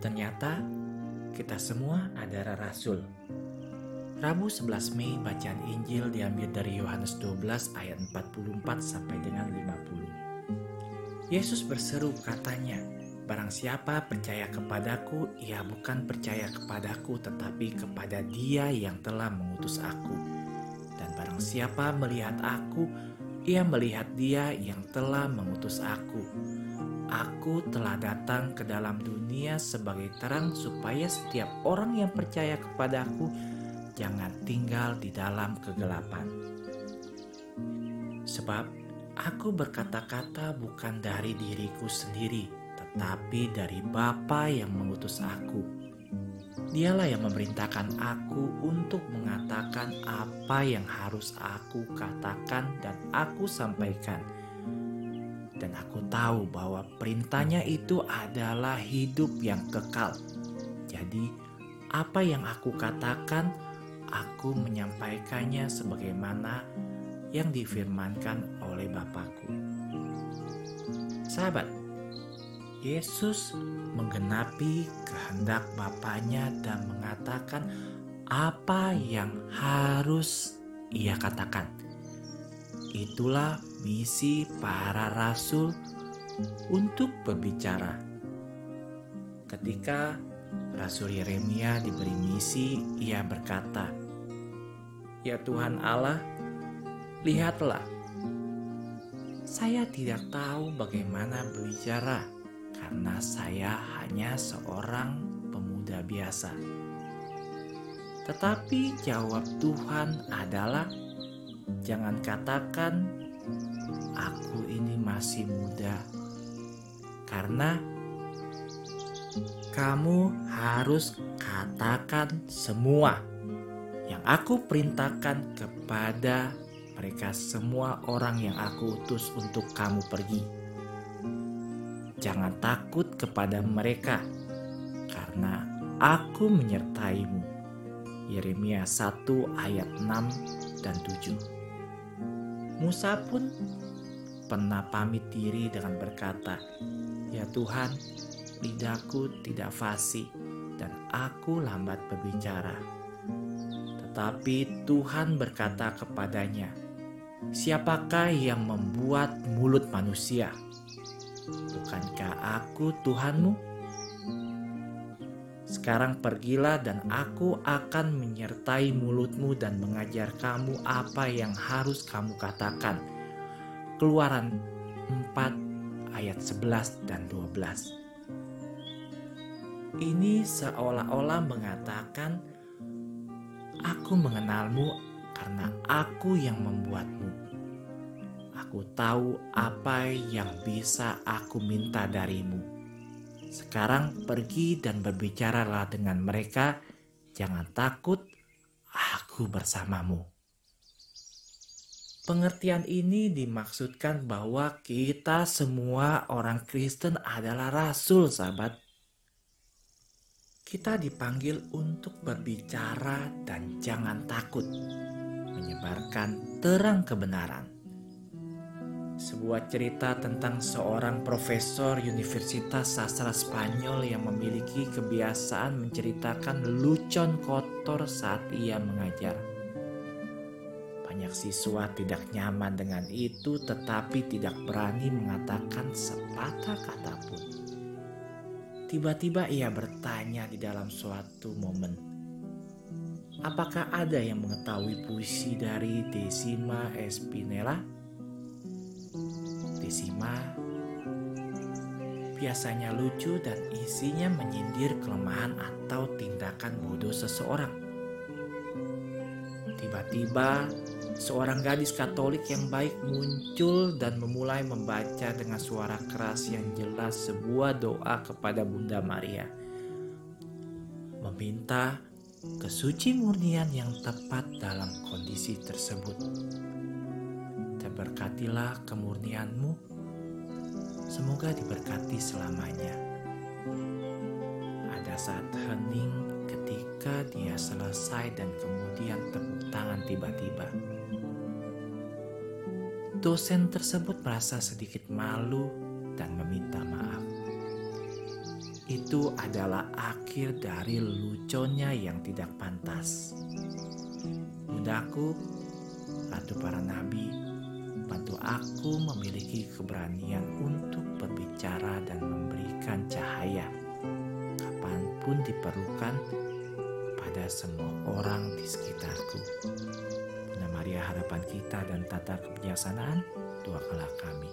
Ternyata kita semua adalah rasul. Rabu 11 Mei bacaan Injil diambil dari Yohanes 12 ayat 44 sampai dengan 50. Yesus berseru katanya, Barang siapa percaya kepadaku, ia bukan percaya kepadaku tetapi kepada dia yang telah mengutus aku. Dan barang siapa melihat aku, ia melihat dia yang telah mengutus aku. Aku telah datang ke dalam dunia sebagai terang supaya setiap orang yang percaya kepadaku jangan tinggal di dalam kegelapan. Sebab aku berkata-kata bukan dari diriku sendiri, tetapi dari Bapa yang mengutus aku. Dialah yang memerintahkan aku untuk mengatakan apa yang harus aku katakan dan aku sampaikan dan aku tahu bahwa perintahnya itu adalah hidup yang kekal. Jadi, apa yang aku katakan, aku menyampaikannya sebagaimana yang difirmankan oleh Bapakku. Sahabat, Yesus menggenapi kehendak Bapaknya dan mengatakan apa yang harus ia katakan. Itulah misi para rasul untuk berbicara. Ketika Rasul Yeremia diberi misi, ia berkata, "Ya Tuhan Allah, lihatlah, saya tidak tahu bagaimana berbicara karena saya hanya seorang pemuda biasa." Tetapi jawab Tuhan adalah Jangan katakan aku ini masih muda. Karena kamu harus katakan semua yang aku perintahkan kepada mereka semua orang yang aku utus untuk kamu pergi. Jangan takut kepada mereka, karena aku menyertaimu. Yeremia 1 ayat 6 dan 7. Musa pun pernah pamit diri dengan berkata, "Ya Tuhan, lidahku tidak fasih dan aku lambat berbicara." Tetapi Tuhan berkata kepadanya, "Siapakah yang membuat mulut manusia? Bukankah aku Tuhanmu?" Sekarang pergilah dan aku akan menyertai mulutmu dan mengajar kamu apa yang harus kamu katakan. Keluaran 4 ayat 11 dan 12. Ini seolah-olah mengatakan aku mengenalmu karena aku yang membuatmu. Aku tahu apa yang bisa aku minta darimu sekarang pergi dan berbicaralah dengan mereka. Jangan takut, aku bersamamu. Pengertian ini dimaksudkan bahwa kita semua orang Kristen adalah rasul, sahabat. Kita dipanggil untuk berbicara dan jangan takut, menyebarkan terang kebenaran sebuah cerita tentang seorang profesor Universitas Sastra Spanyol yang memiliki kebiasaan menceritakan lelucon kotor saat ia mengajar. Banyak siswa tidak nyaman dengan itu tetapi tidak berani mengatakan sepatah kata pun. Tiba-tiba ia bertanya di dalam suatu momen, Apakah ada yang mengetahui puisi dari Decima Espinela? Desima biasanya lucu dan isinya menyindir kelemahan atau tindakan bodoh seseorang. Tiba-tiba, seorang gadis Katolik yang baik muncul dan memulai membaca dengan suara keras yang jelas sebuah doa kepada Bunda Maria, meminta kesuci murnian yang tepat dalam kondisi tersebut terberkatilah kemurnianmu. Semoga diberkati selamanya. Ada saat hening ketika dia selesai dan kemudian tepuk tangan tiba-tiba. Dosen tersebut merasa sedikit malu dan meminta maaf. itu adalah akhir dari leluconnya yang tidak pantas. Budaku, Ratu para Nabi, bantu aku memiliki keberanian untuk berbicara dan memberikan cahaya kapan pun diperlukan pada semua orang di sekitarku. Bunda Maria harapan kita dan tata kebijaksanaan, doakanlah kami.